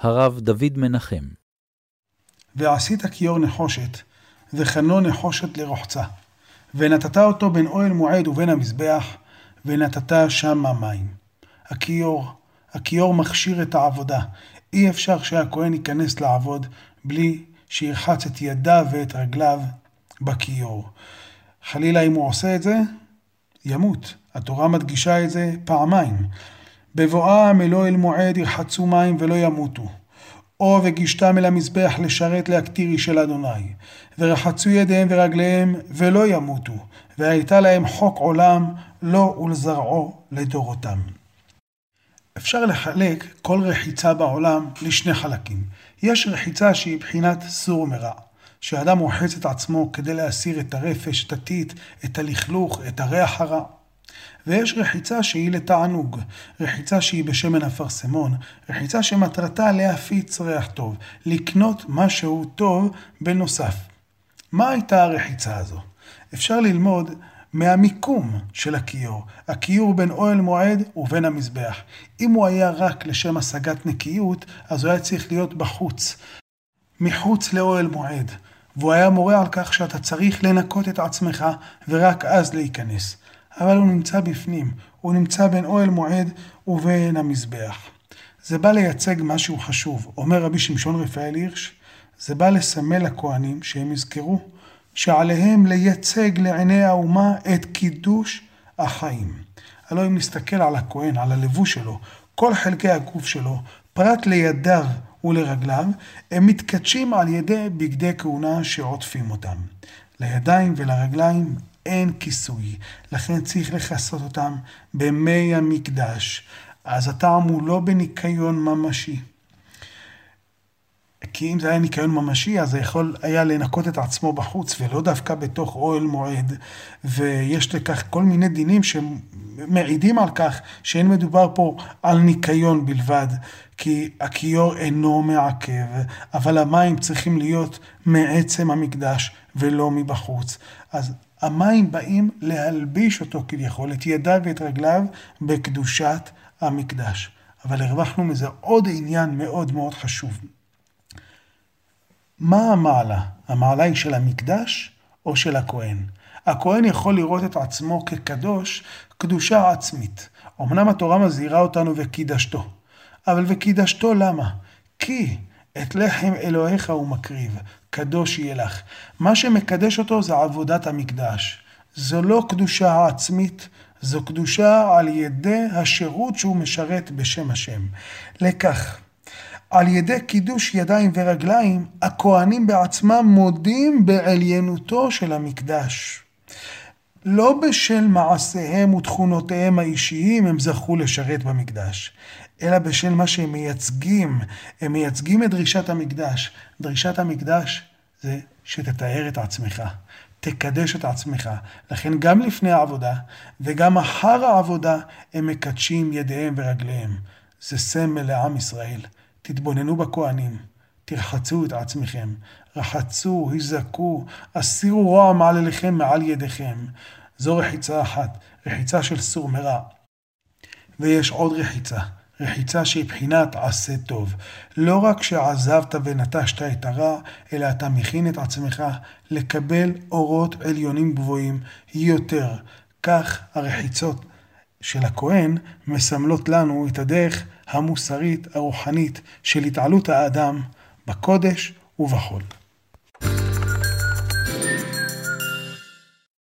הרב דוד מנחם. ועשית כיור נחושת, וחנו נחושת לרוחצה. ונתת אותו בין אוהל מועד ובין המזבח, ונתת שמה מים. הכיור, הכיור מכשיר את העבודה. אי אפשר שהכהן ייכנס לעבוד בלי שירחץ את ידיו ואת רגליו בכיור. חלילה אם הוא עושה את זה, ימות. התורה מדגישה את זה פעמיים. בבואם אל אוהל מועד ירחצו מים ולא ימותו. או וגישתם אל המזבח לשרת להקטיר איש אל אדוני. ורחצו ידיהם ורגליהם ולא ימותו. והייתה להם חוק עולם לו ולזרעו לדורותם. אפשר לחלק כל רחיצה בעולם לשני חלקים. יש רחיצה שהיא בחינת סור מרע, שאדם רוחץ את עצמו כדי להסיר את הרפש, את הטיט, את הלכלוך, את הריח הרע. ויש רחיצה שהיא לתענוג, רחיצה שהיא בשמן אפרסמון, רחיצה שמטרתה להפיץ ריח טוב, לקנות משהו טוב בנוסף. מה הייתה הרחיצה הזו? אפשר ללמוד מהמיקום של הכיור, הכיור בין אוהל מועד ובין המזבח. אם הוא היה רק לשם השגת נקיות, אז הוא היה צריך להיות בחוץ, מחוץ לאוהל מועד. והוא היה מורה על כך שאתה צריך לנקות את עצמך ורק אז להיכנס. אבל הוא נמצא בפנים, הוא נמצא בין אוהל מועד ובין המזבח. זה בא לייצג משהו חשוב. אומר רבי שמשון רפאל הירש, זה בא לסמל לכהנים שהם יזכרו שעליהם לייצג לעיני האומה את קידוש החיים. הלוא אם נסתכל על הכהן, על הלבוש שלו, כל חלקי הגוף שלו, פרט לידיו ולרגליו, הם מתקדשים על ידי בגדי כהונה שעוטפים אותם. לידיים ולרגליים אין כיסוי, לכן צריך לכסות אותם במי המקדש. אז הטעם הוא לא בניקיון ממשי. כי אם זה היה ניקיון ממשי, אז זה יכול היה לנקות את עצמו בחוץ, ולא דווקא בתוך אוהל מועד. ויש לכך כל מיני דינים שמעידים על כך שאין מדובר פה על ניקיון בלבד, כי הכיור אינו מעכב, אבל המים צריכים להיות מעצם המקדש ולא מבחוץ. אז המים באים להלביש אותו כביכול, את ידיו ואת רגליו, בקדושת המקדש. אבל הרווחנו מזה עוד עניין מאוד מאוד חשוב. מה המעלה? המעלה היא של המקדש או של הכהן? הכהן יכול לראות את עצמו כקדוש, קדושה עצמית. אמנם התורה מזהירה אותנו וקידשתו, אבל וקידשתו למה? כי את לחם אלוהיך הוא מקריב, קדוש יהיה לך. מה שמקדש אותו זה עבודת המקדש. זו לא קדושה עצמית, זו קדושה על ידי השירות שהוא משרת בשם השם. לכך, על ידי קידוש ידיים ורגליים, הכהנים בעצמם מודים בעליינותו של המקדש. לא בשל מעשיהם ותכונותיהם האישיים הם זכו לשרת במקדש, אלא בשל מה שהם מייצגים. הם מייצגים את דרישת המקדש. דרישת המקדש זה שתתאר את עצמך, תקדש את עצמך. לכן גם לפני העבודה וגם אחר העבודה הם מקדשים ידיהם ורגליהם. זה סמל לעם ישראל. תתבוננו בכהנים, תרחצו את עצמכם, רחצו, היזקו, הסירו רוע מעלליכם מעל ידיכם. זו רחיצה אחת, רחיצה של סור מרע. ויש עוד רחיצה, רחיצה שהיא בחינת עשה טוב. לא רק שעזבת ונטשת את הרע, אלא אתה מכין את עצמך לקבל אורות עליונים גבוהים יותר. כך הרחיצות של הכהן מסמלות לנו את הדרך המוסרית, הרוחנית, של התעלות האדם בקודש ובחול.